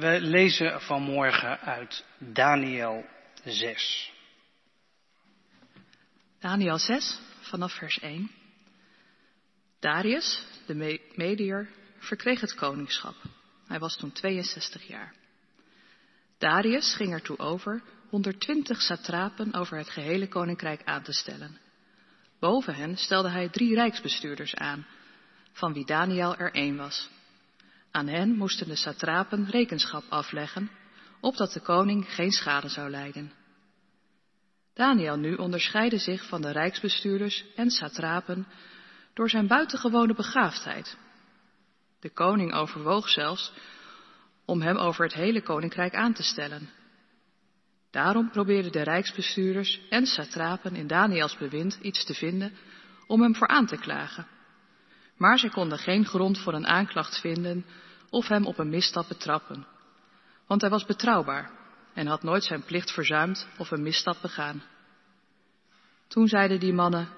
We lezen vanmorgen uit Daniel 6. Daniel 6, vanaf vers 1. Darius, de Mediër, verkreeg het koningschap. Hij was toen 62 jaar. Darius ging ertoe over 120 satrapen over het gehele koninkrijk aan te stellen. Boven hen stelde hij drie rijksbestuurders aan, van wie Daniel er één was. Aan hen moesten de satrapen rekenschap afleggen, opdat de koning geen schade zou lijden. Daniel nu onderscheidde zich van de rijksbestuurders en satrapen door zijn buitengewone begaafdheid. De koning overwoog zelfs om hem over het hele koninkrijk aan te stellen. Daarom probeerden de rijksbestuurders en satrapen in Daniels bewind iets te vinden om hem voor aan te klagen. Maar zij konden geen grond voor een aanklacht vinden of hem op een misstap betrappen. Want hij was betrouwbaar en had nooit zijn plicht verzuimd of een misstap begaan. Toen zeiden die mannen,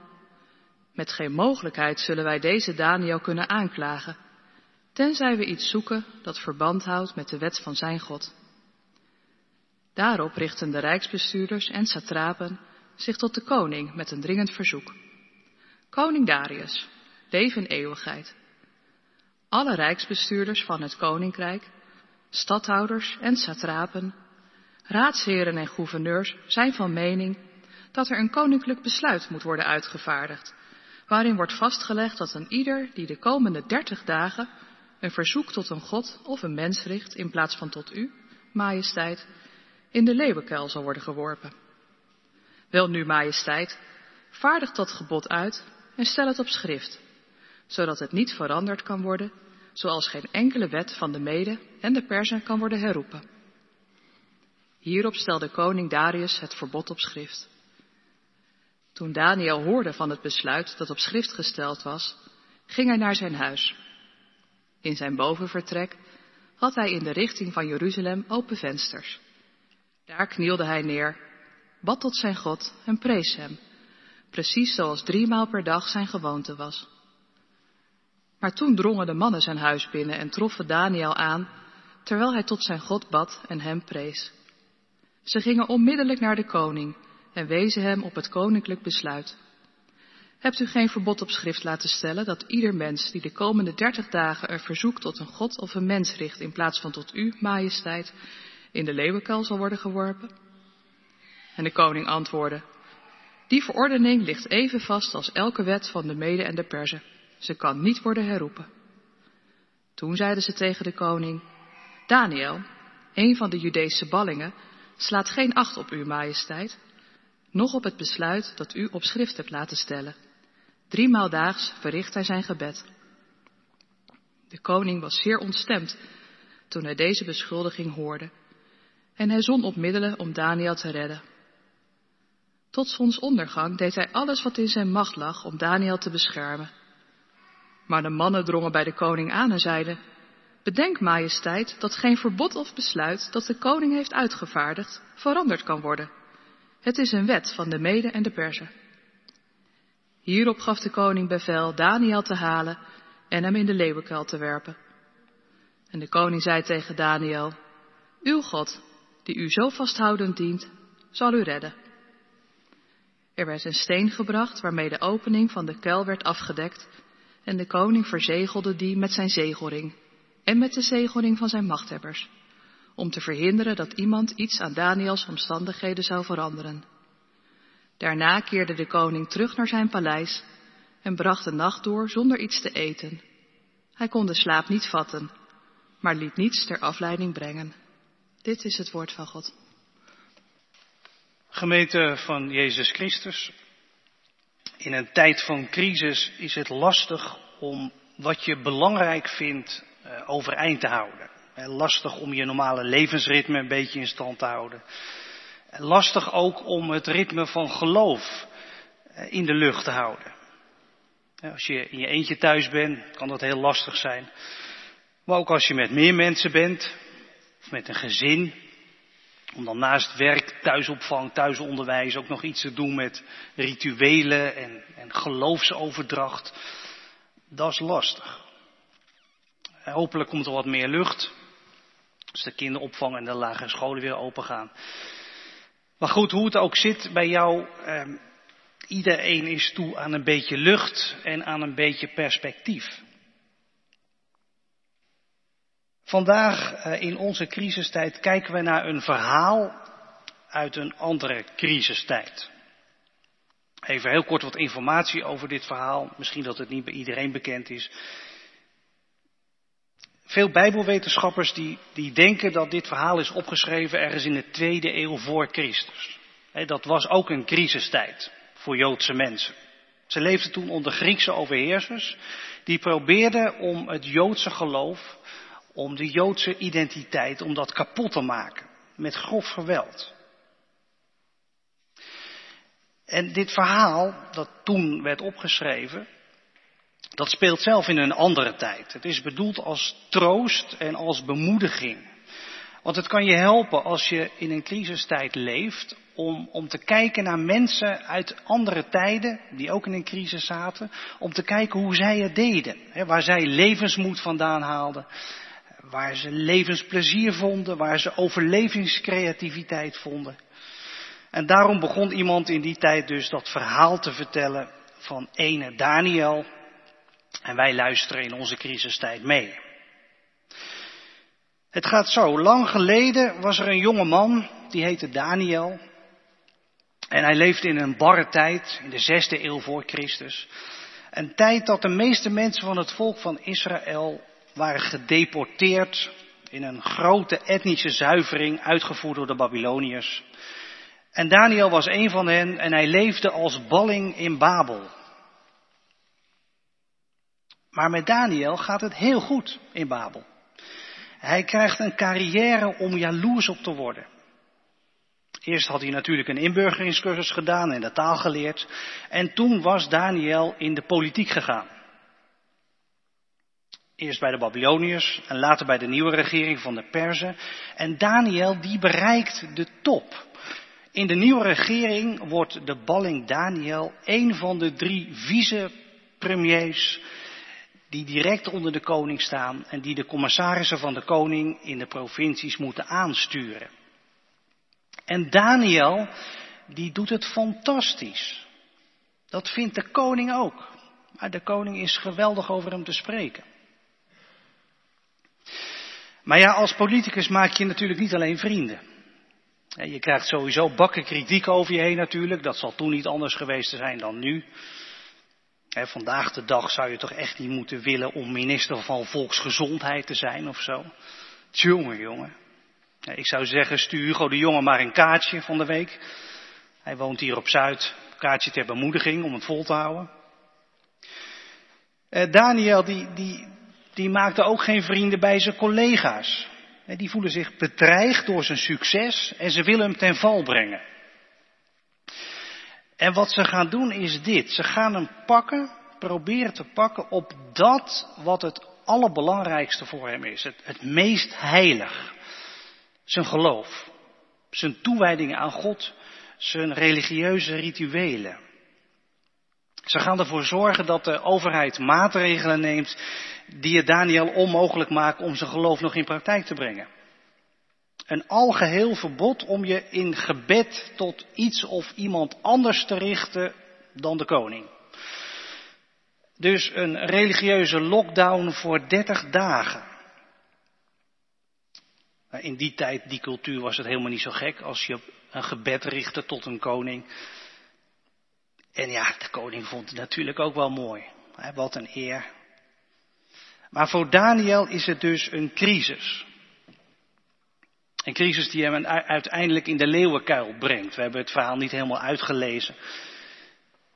met geen mogelijkheid zullen wij deze Daniel kunnen aanklagen, tenzij we iets zoeken dat verband houdt met de wet van zijn God. Daarop richten de rijksbestuurders en satrapen zich tot de koning met een dringend verzoek. Koning Darius, leef in eeuwigheid. Alle rijksbestuurders van het koninkrijk, stadhouders en satrapen, raadsheren en gouverneurs zijn van mening dat er een koninklijk besluit moet worden uitgevaardigd, waarin wordt vastgelegd dat een ieder die de komende dertig dagen een verzoek tot een god of een mens richt in plaats van tot u, majesteit, in de leeuwenkuil zal worden geworpen. Wel nu, majesteit, vaardig dat gebod uit en stel het op schrift, zodat het niet veranderd kan worden, zoals geen enkele wet van de Mede en de Persen kan worden herroepen. Hierop stelde koning Darius het verbod op schrift. Toen Daniel hoorde van het besluit dat op schrift gesteld was, ging hij naar zijn huis. In zijn bovenvertrek had hij in de richting van Jeruzalem open vensters. Daar knielde hij neer, bad tot zijn God en prees hem, precies zoals driemaal per dag zijn gewoonte was. Maar toen drongen de mannen zijn huis binnen en troffen Daniel aan, terwijl hij tot zijn God bad en hem prees. Ze gingen onmiddellijk naar de koning en wezen hem op het koninklijk besluit. Hebt u geen verbod op schrift laten stellen dat ieder mens die de komende dertig dagen een verzoek tot een god of een mens richt in plaats van tot u, majesteit, in de leeuwenkuil zal worden geworpen? En de koning antwoordde, die verordening ligt even vast als elke wet van de Mede en de Perzen. Ze kan niet worden herroepen. Toen zeiden ze tegen de koning, Daniel, een van de Judese ballingen, slaat geen acht op uw majesteit, noch op het besluit dat u op schrift hebt laten stellen. Driemaal daags verricht hij zijn gebed. De koning was zeer ontstemd toen hij deze beschuldiging hoorde en hij zon op middelen om Daniel te redden. Tot zonsondergang deed hij alles wat in zijn macht lag om Daniel te beschermen. Maar de mannen drongen bij de koning aan en zeiden, Bedenk, majesteit, dat geen verbod of besluit dat de koning heeft uitgevaardigd veranderd kan worden. Het is een wet van de Mede en de Perzen. Hierop gaf de koning bevel Daniel te halen en hem in de leeuwenkuil te werpen. En de koning zei tegen Daniel, Uw God, die u zo vasthoudend dient, zal u redden. Er werd een steen gebracht waarmee de opening van de kuil werd afgedekt en de koning verzegelde die met zijn zegelring en met de zegelring van zijn machthebbers, om te verhinderen dat iemand iets aan Daniels omstandigheden zou veranderen. Daarna keerde de koning terug naar zijn paleis en bracht de nacht door zonder iets te eten. Hij kon de slaap niet vatten, maar liet niets ter afleiding brengen. Dit is het woord van God. Gemeente van Jezus Christus, in een tijd van crisis is het lastig om wat je belangrijk vindt uh, overeind te houden. lastig om je normale levensritme een beetje in stand te houden. lastig ook om het ritme van geloof in de lucht te houden. Als je in je eentje thuis bent, kan dat heel lastig zijn. Maar ook als je met meer mensen bent, of met een gezin, om dan naast werk, thuisopvang, thuisonderwijs ook nog iets te doen met rituelen en, en geloofsoverdracht. Dat is lastig. Hopelijk komt er wat meer lucht. Als de kinderopvang en de lagere scholen weer open gaan. Maar goed, hoe het ook zit bij jou, eh, iedereen is toe aan een beetje lucht en aan een beetje perspectief. Vandaag eh, in onze crisistijd kijken we naar een verhaal uit een andere crisistijd. Even heel kort wat informatie over dit verhaal. Misschien dat het niet bij iedereen bekend is. Veel bijbelwetenschappers die, die denken dat dit verhaal is opgeschreven ergens in de tweede eeuw voor Christus. dat was ook een crisistijd voor Joodse mensen. Ze leefden toen onder Griekse overheersers die probeerden om het Joodse geloof, om de Joodse identiteit, om dat kapot te maken met grof geweld. En dit verhaal, dat toen werd opgeschreven, dat speelt zelf in een andere tijd. Het is bedoeld als troost en als bemoediging. Want het kan je helpen als je in een crisistijd leeft, om, om te kijken naar mensen uit andere tijden, die ook in een crisis zaten, om te kijken hoe zij het deden. Hè, waar zij levensmoed vandaan haalden, waar ze levensplezier vonden, waar ze overlevingscreativiteit vonden. En daarom begon iemand in die tijd dus dat verhaal te vertellen van ene Daniel. En wij luisteren in onze crisistijd mee. Het gaat zo. Lang geleden was er een jonge man, die heette Daniel. En hij leefde in een barre tijd, in de zesde eeuw voor Christus. Een tijd dat de meeste mensen van het volk van Israël waren gedeporteerd in een grote etnische zuivering uitgevoerd door de Babyloniërs. En Daniel was een van hen en hij leefde als balling in Babel. Maar met Daniel gaat het heel goed in Babel. Hij krijgt een carrière om jaloers op te worden. Eerst had hij natuurlijk een inburgeringscursus gedaan en de taal geleerd. En toen was Daniel in de politiek gegaan. Eerst bij de Babyloniërs en later bij de nieuwe regering van de Perzen. En Daniel die bereikt de top. In de nieuwe regering wordt de balling Daniel een van de drie vicepremiers die direct onder de koning staan en die de commissarissen van de koning in de provincies moeten aansturen. En Daniel, die doet het fantastisch. Dat vindt de koning ook. Maar de koning is geweldig over hem te spreken. Maar ja, als politicus maak je natuurlijk niet alleen vrienden. Je krijgt sowieso bakken kritiek over je heen natuurlijk. Dat zal toen niet anders geweest zijn dan nu. vandaag de dag zou je toch echt niet moeten willen om minister van Volksgezondheid te zijn of zo. Tjonge, jongen. Ik zou zeggen, stuur Hugo de Jonge maar een kaartje van de week. Hij woont hier op Zuid. Kaartje ter bemoediging om het vol te houden. Eh, Daniel, die, die, die maakte ook geen vrienden bij zijn collega's. Die voelen zich bedreigd door zijn succes en ze willen hem ten val brengen. En wat ze gaan doen is dit. Ze gaan hem pakken, proberen te pakken op dat wat het allerbelangrijkste voor hem is. Het, het meest heilig. Zijn geloof. Zijn toewijding aan God. Zijn religieuze rituelen. Ze gaan ervoor zorgen dat de overheid maatregelen neemt die het Daniel onmogelijk maken om zijn geloof nog in praktijk te brengen. Een algeheel verbod om je in gebed tot iets of iemand anders te richten dan de koning. Dus een religieuze lockdown voor 30 dagen. In die tijd, die cultuur, was het helemaal niet zo gek als je een gebed richtte tot een koning. En ja, de koning vond het natuurlijk ook wel mooi. Wat een eer. Maar voor Daniel is het dus een crisis. Een crisis die hem uiteindelijk in de leeuwenkuil brengt. We hebben het verhaal niet helemaal uitgelezen.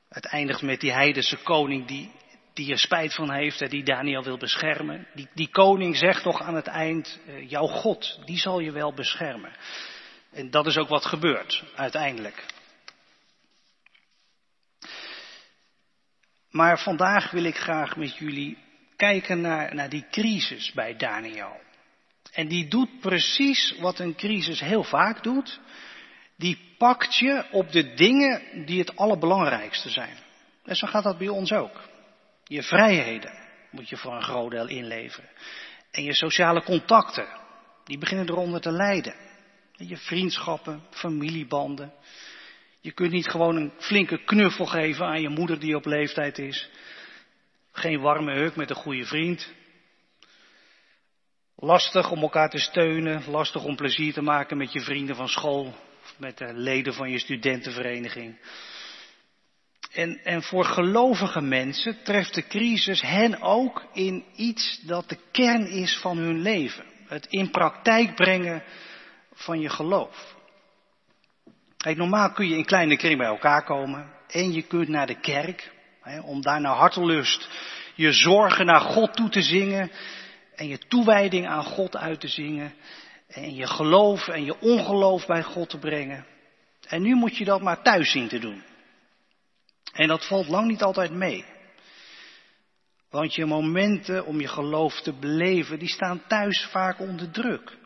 Het eindigt met die heidense koning die, die er spijt van heeft en die Daniel wil beschermen. Die, die koning zegt toch aan het eind, eh, jouw God, die zal je wel beschermen. En dat is ook wat gebeurt uiteindelijk. Maar vandaag wil ik graag met jullie kijken naar, naar die crisis bij Daniel. En die doet precies wat een crisis heel vaak doet. Die pakt je op de dingen die het allerbelangrijkste zijn. En zo gaat dat bij ons ook. Je vrijheden moet je voor een groot deel inleveren. En je sociale contacten. Die beginnen eronder te lijden. Je vriendschappen, familiebanden. Je kunt niet gewoon een flinke knuffel geven aan je moeder die op leeftijd is. Geen warme huk met een goede vriend. Lastig om elkaar te steunen, lastig om plezier te maken met je vrienden van school, met de leden van je studentenvereniging. En, en voor gelovige mensen treft de crisis hen ook in iets dat de kern is van hun leven. Het in praktijk brengen van je geloof. Normaal kun je in kleine kring bij elkaar komen en je kunt naar de kerk hè, om daar naar hartelust je zorgen naar God toe te zingen en je toewijding aan God uit te zingen en je geloof en je ongeloof bij God te brengen. En nu moet je dat maar thuis zien te doen. En dat valt lang niet altijd mee. Want je momenten om je geloof te beleven, die staan thuis vaak onder druk.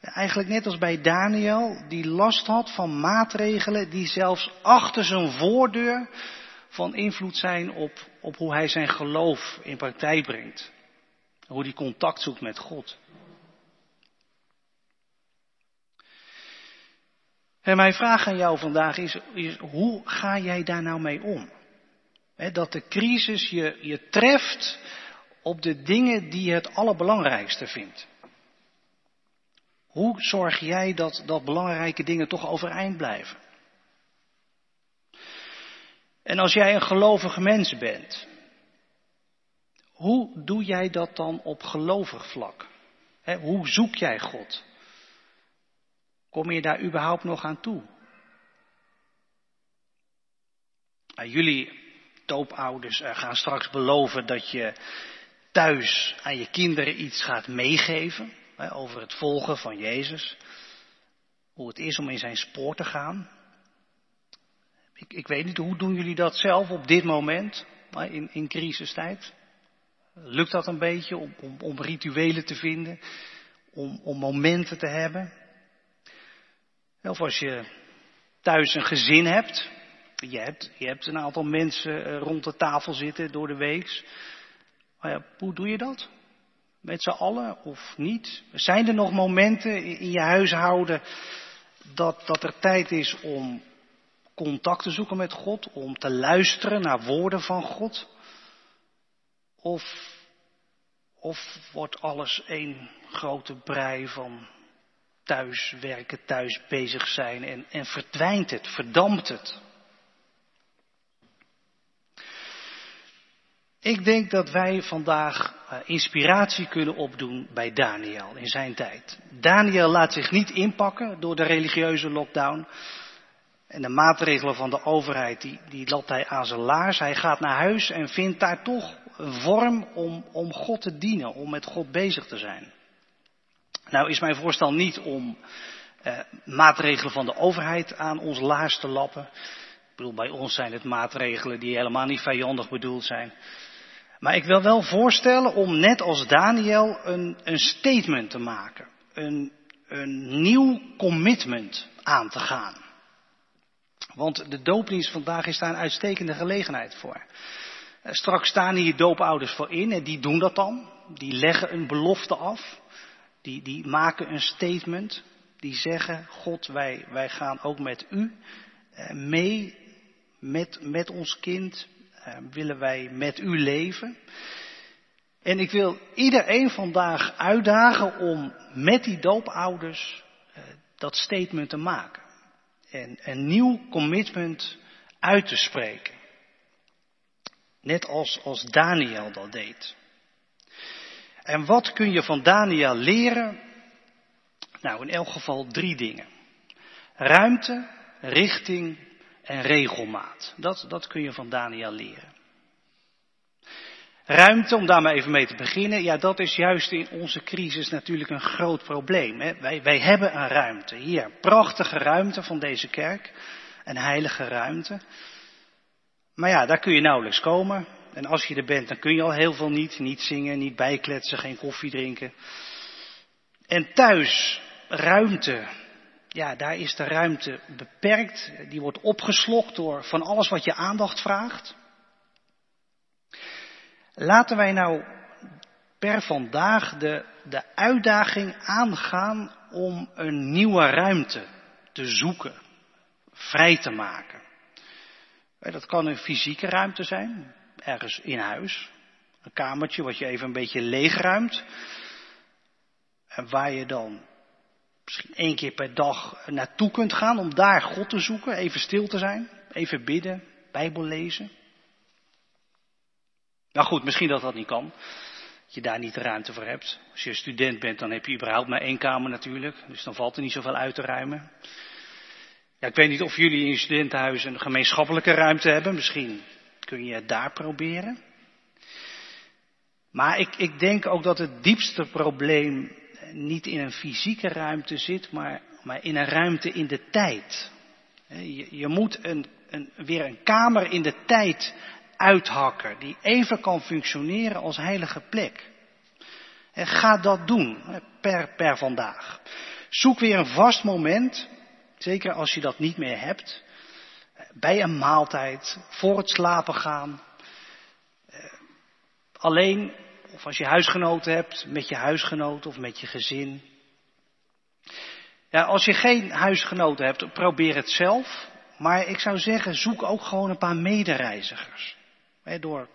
Eigenlijk net als bij Daniel, die last had van maatregelen die zelfs achter zijn voordeur van invloed zijn op, op hoe hij zijn geloof in praktijk brengt. Hoe hij contact zoekt met God. En mijn vraag aan jou vandaag is, hoe ga jij daar nou mee om? dat de crisis je, je treft op de dingen die je het allerbelangrijkste vindt. Hoe zorg jij dat, dat belangrijke dingen toch overeind blijven? En als jij een gelovige mens bent, hoe doe jij dat dan op gelovig vlak? hoe zoek jij God? Kom je daar überhaupt nog aan toe? Nou, jullie doopouders eh, gaan straks beloven dat je thuis aan je kinderen iets gaat meegeven over het volgen van Jezus. Hoe het is om in zijn spoor te gaan. Ik, ik weet niet, hoe doen jullie dat zelf op dit moment, in, in crisistijd? Lukt dat een beetje om, om, rituelen te vinden, om, om momenten te hebben? Of als je thuis een gezin hebt, je hebt, je hebt een aantal mensen eh, rond de tafel zitten door de week. Ja, hoe doe je dat? Met z'n allen of niet? Zijn er nog momenten in je huishouden dat, dat er tijd is om contact te zoeken met God, om te luisteren naar woorden van God? Of, of wordt alles één grote brei van thuis werken, thuis bezig zijn en, en verdwijnt het, verdampt het? Ik denk dat wij vandaag uh, inspiratie kunnen opdoen bij Daniel in zijn tijd. Daniel laat zich niet inpakken door de religieuze lockdown. En de maatregelen van de overheid, die, die laat hij aan zijn laars. Hij gaat naar huis en vindt daar toch een vorm om, om God te dienen, om met God bezig te zijn. Nou is mijn voorstel niet om eh, maatregelen van de overheid aan ons laars te lappen. Ik bedoel, bij ons zijn het maatregelen die helemaal niet vijandig bedoeld zijn. Maar ik wil wel voorstellen om net als Daniel een, een statement te maken. Een, een nieuw commitment aan te gaan. Want de doopdienst vandaag is daar een uitstekende gelegenheid voor. Eh, straks staan hier doopouders voor in en die doen dat dan. Die leggen een belofte af. Die, die maken een statement. Die zeggen, God, wij, wij gaan ook met u eh, mee, met, met ons kind, willen wij met u leven. En ik wil iedereen vandaag uitdagen om met die doopouders eh, dat statement te maken. En een nieuw commitment uit te spreken. Net als, als Daniel dat deed. En wat kun je van Daniel leren? Nou, in elk geval drie dingen. Ruimte, richting en regelmaat. Dat, dat kun je van Daniel leren. Ruimte, om daar maar even mee te beginnen, ja, dat is juist in onze crisis natuurlijk een groot probleem. Hè? Wij, wij hebben een ruimte. Hier, prachtige ruimte van deze kerk. Een heilige ruimte. Maar ja, daar kun je nauwelijks komen. En als je er bent, dan kun je al heel veel niet. Niet zingen, niet bijkletsen, geen koffie drinken. En thuis, ruimte, ja, daar is de ruimte beperkt. Die wordt opgeslokt door van alles wat je aandacht vraagt. Laten wij nou per vandaag de, de uitdaging aangaan om een nieuwe ruimte te zoeken, vrij te maken. Dat kan een fysieke ruimte zijn, ergens in huis. Een kamertje wat je even een beetje leegruimt. En waar je dan misschien één keer per dag naartoe kunt gaan om daar God te zoeken, even stil te zijn, even bidden, Bijbel lezen. Nou goed, misschien dat dat niet kan. Dat je daar niet de ruimte voor hebt. Als je student bent, dan heb je überhaupt maar één kamer natuurlijk. Dus dan valt er niet zoveel uit te ruimen. Ja, ik weet niet of jullie in studentenhuis een gemeenschappelijke ruimte hebben. Misschien kun je het daar proberen. Maar ik, ik denk ook dat het diepste probleem niet in een fysieke ruimte zit, maar, maar in een ruimte in de tijd. Je, je moet een, een, weer een kamer in de tijd uithakken die even kan functioneren als heilige plek. En ga dat doen per, per vandaag. Zoek weer een vast moment, zeker als je dat niet meer hebt, bij een maaltijd, voor het slapen gaan. Alleen, of als je huisgenoten hebt, met je huisgenoten of met je gezin. Ja, als je geen huisgenoten hebt, probeer het zelf. Maar ik zou zeggen, zoek ook gewoon een paar medereizigers. door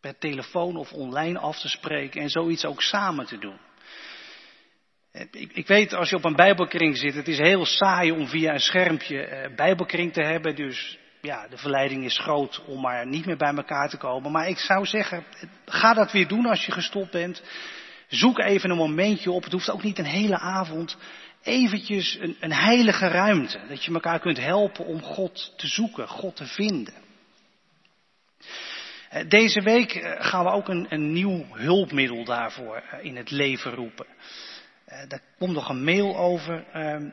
per telefoon of online af te spreken en zoiets ook samen te doen. Ik, ik, weet, als je op een bijbelkring zit, het is heel saai om via een schermpje eh, bijbelkring te hebben. Dus ja, de verleiding is groot om maar niet meer bij elkaar te komen. Maar ik zou zeggen, ga dat weer doen als je gestopt bent. Zoek even een momentje op. Het hoeft ook niet een hele avond. Eventjes een, een heilige ruimte. Dat je elkaar kunt helpen om God te zoeken, God te vinden. Eh, deze week eh, gaan we ook een, een nieuw hulpmiddel daarvoor eh, in het leven roepen. Daar komt nog een mail over, ehm,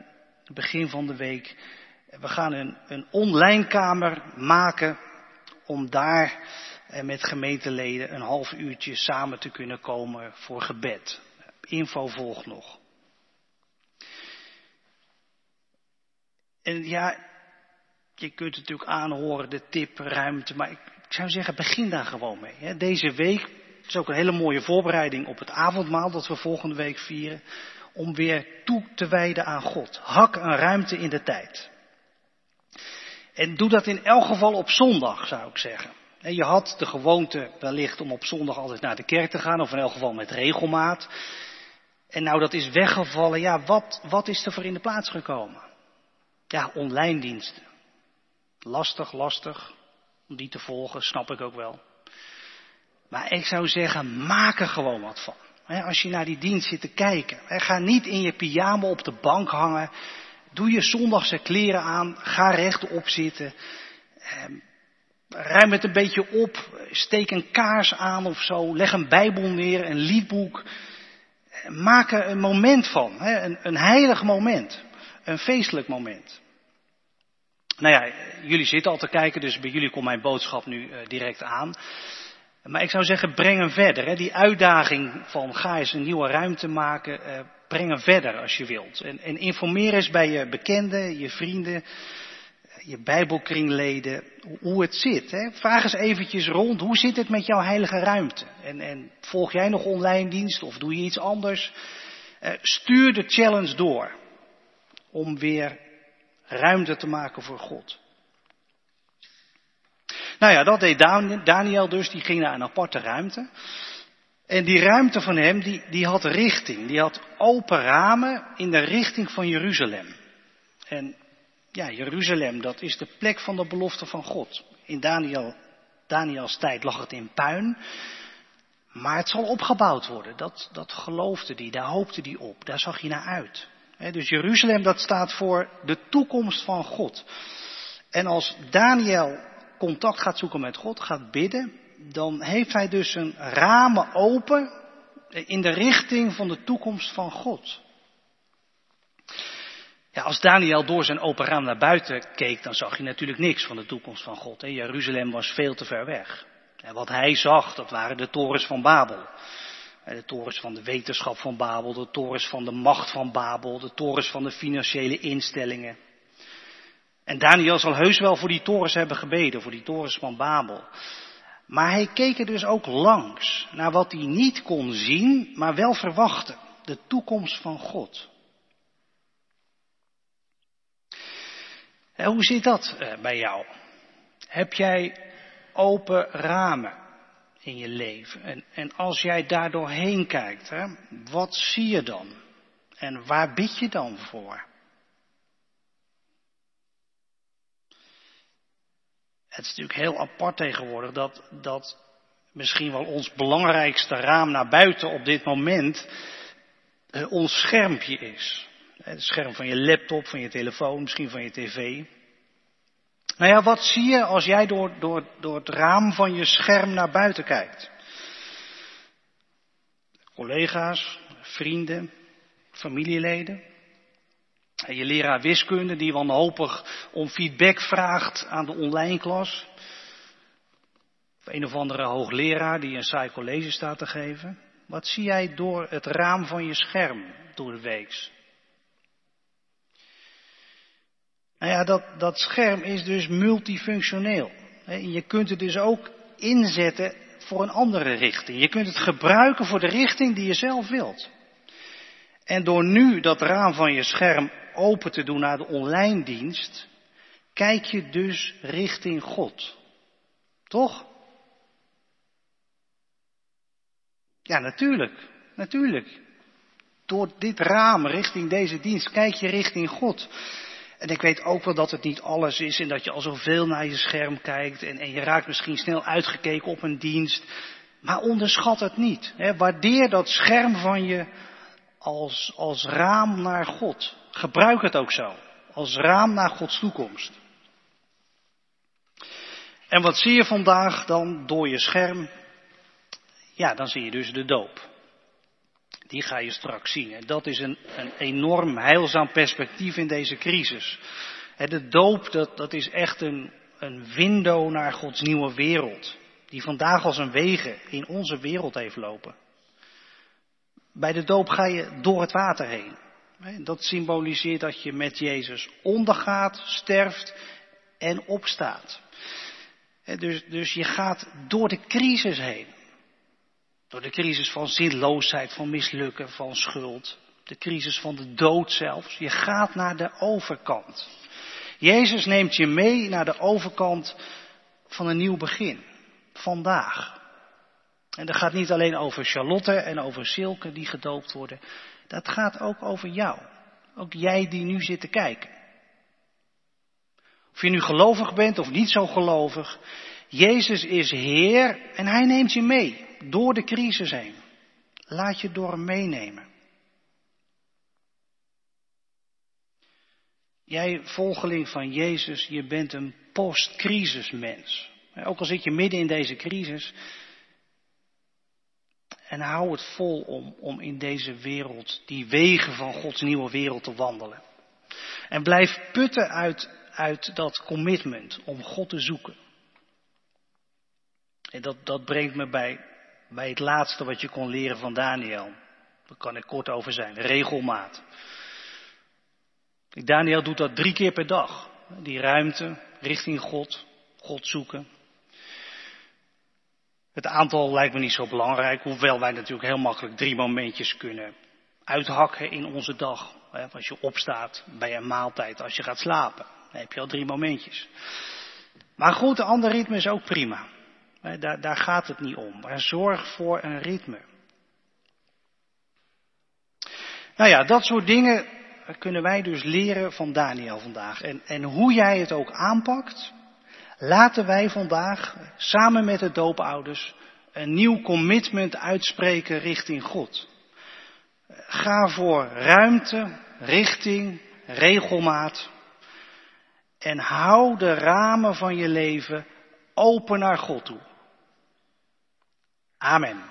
begin van de week. We gaan een, een online kamer maken om daar met gemeenteleden een half uurtje samen te kunnen komen voor gebed. Info volgt nog. En ja, je kunt natuurlijk aanhoren de tip ruimte, maar ik, ik zou zeggen, begin daar gewoon mee. Deze week is ook een hele mooie voorbereiding op het avondmaal dat we volgende week vieren. Om weer toe te wijden aan God. Hak een ruimte in de tijd. En doe dat in elk geval op zondag, zou ik zeggen. Je had de gewoonte wellicht om op zondag altijd naar de kerk te gaan, of in elk geval met regelmaat. En nou, dat is weggevallen. Ja, wat, wat is er voor in de plaats gekomen? Ja, online diensten. Lastig, lastig om die te volgen, snap ik ook wel. Maar ik zou zeggen, maak er gewoon wat van. Als je naar die dienst zit te kijken. Ga niet in je pyjama op de bank hangen. Doe je zondagse kleren aan. Ga rechtop zitten. Ehm, ruim het een beetje op. Steek een kaars aan of zo. Leg een bijbel neer, een liedboek. Maak er een moment van. Een, heilig moment. Een feestelijk moment. Nou ja, jullie zitten al te kijken, dus bij jullie komt mijn boodschap nu uh, direct aan. Maar ik zou zeggen, breng hem verder. Die uitdaging van ga eens een nieuwe ruimte maken, uh, breng hem verder als je wilt. En, en, informeer eens bij je bekenden, je vrienden, je bijbelkringleden, hoe het zit. Hè. Vraag eens eventjes rond, hoe zit het met jouw heilige ruimte? En, en volg jij nog online dienst of doe je iets anders? Uh, stuur de challenge door om weer ruimte te maken voor God. Nou ja, dat deed Daniel dus, die ging naar een aparte ruimte. En die ruimte van hem, die, die had richting. Die had open ramen in de richting van Jeruzalem. En ja, Jeruzalem, dat is de plek van de belofte van God. In Daniel, Daniels tijd lag het in puin. Maar het zal opgebouwd worden. Dat, dat geloofde hij, daar hoopte hij op, daar zag hij naar uit dus Jeruzalem, dat staat voor de toekomst van God. En als Daniel contact gaat zoeken met God, gaat bidden, dan heeft hij dus een ramen open in de richting van de toekomst van God. Ja, als Daniel door zijn open raam naar buiten keek, dan zag hij natuurlijk niks van de toekomst van God. Jeruzalem was veel te ver weg. En wat hij zag, dat waren de torens van Babel. De torens van de wetenschap van Babel, de torens van de macht van Babel, de torens van de financiële instellingen. En Daniel zal heus wel voor die torens hebben gebeden, voor die torens van Babel. Maar hij keek er dus ook langs naar wat hij niet kon zien, maar wel verwachtte. De toekomst van God. En hoe zit dat eh, bij jou? Heb jij open ramen in je leven? En, en als jij daar doorheen kijkt, hè, wat zie je dan? En waar bid je dan voor? Het is natuurlijk heel apart tegenwoordig dat, dat misschien wel ons belangrijkste raam naar buiten op dit moment uh, ons schermpje is. Het scherm van je laptop, van je telefoon, misschien van je tv. Nou ja, wat zie je als jij door, door, door het raam van je scherm naar buiten kijkt? Collega's, vrienden, familieleden. En je leraar wiskunde die wanhopig om feedback vraagt aan de online klas. Of een of andere hoogleraar die een saai college staat te geven. Wat zie jij door het raam van je scherm door de weeks? Nou ja, dat, dat scherm is dus multifunctioneel. Je kunt het dus ook inzetten voor een andere richting. Je kunt het gebruiken voor de richting die je zelf wilt. En door nu dat raam van je scherm open te doen naar de online dienst, kijk je dus richting God. Toch? Ja, natuurlijk. Natuurlijk. Door dit raam richting deze dienst kijk je richting God. En ik weet ook wel dat het niet alles is en dat je al zoveel naar je scherm kijkt en, en je raakt misschien snel uitgekeken op een dienst. Maar onderschat het niet. Hè. Waardeer dat scherm van je als, als raam naar God. Gebruik het ook zo. Als raam naar Gods toekomst. En wat zie je vandaag dan door je scherm? Ja, dan zie je dus de doop. Die ga je straks zien. En dat is een, een enorm heilzaam perspectief in deze crisis. De doop, dat, dat is echt een, een window naar Gods nieuwe wereld. Die vandaag als een wegen in onze wereld heeft lopen. Bij de doop ga je door het water heen. Dat symboliseert dat je met Jezus ondergaat, sterft en opstaat. Dus, dus je gaat door de crisis heen. Door de crisis van zinloosheid, van mislukken, van schuld. De crisis van de dood zelfs. Je gaat naar de overkant. Jezus neemt je mee naar de overkant van een nieuw begin. Vandaag. En dat gaat niet alleen over Charlotte en over Silke die gedoopt worden. Dat gaat ook over jou. Ook jij die nu zit te kijken. Of je nu gelovig bent of niet zo gelovig. Jezus is Heer en Hij neemt je mee door de crisis heen. Laat je door hem meenemen. Jij, volgeling van Jezus, je bent een post-crisismens. Ook al zit je midden in deze crisis, en hou het vol om, om in deze wereld, die wegen van Gods nieuwe wereld te wandelen. En blijf putten uit, uit dat commitment om God te zoeken. En dat, dat brengt me bij, bij het laatste wat je kon leren van Daniel. Daar kan ik kort over zijn. Regelmaat. Daniel doet dat drie keer per dag. Die ruimte richting God, God zoeken. Het aantal lijkt me niet zo belangrijk, hoewel wij natuurlijk heel makkelijk drie momentjes kunnen uithakken in onze dag. Als je opstaat bij een maaltijd, als je gaat slapen, dan heb je al drie momentjes. Maar goed, de andere ritme is ook prima. Daar, daar gaat het niet om. Maar zorg voor een ritme. Nou ja, dat soort dingen kunnen wij dus leren van Daniel vandaag. En, en hoe jij het ook aanpakt, Laten wij vandaag samen met de doopouders een nieuw commitment uitspreken richting God. Ga voor ruimte, richting, regelmaat. En hou de ramen van je leven open naar God toe. Amen.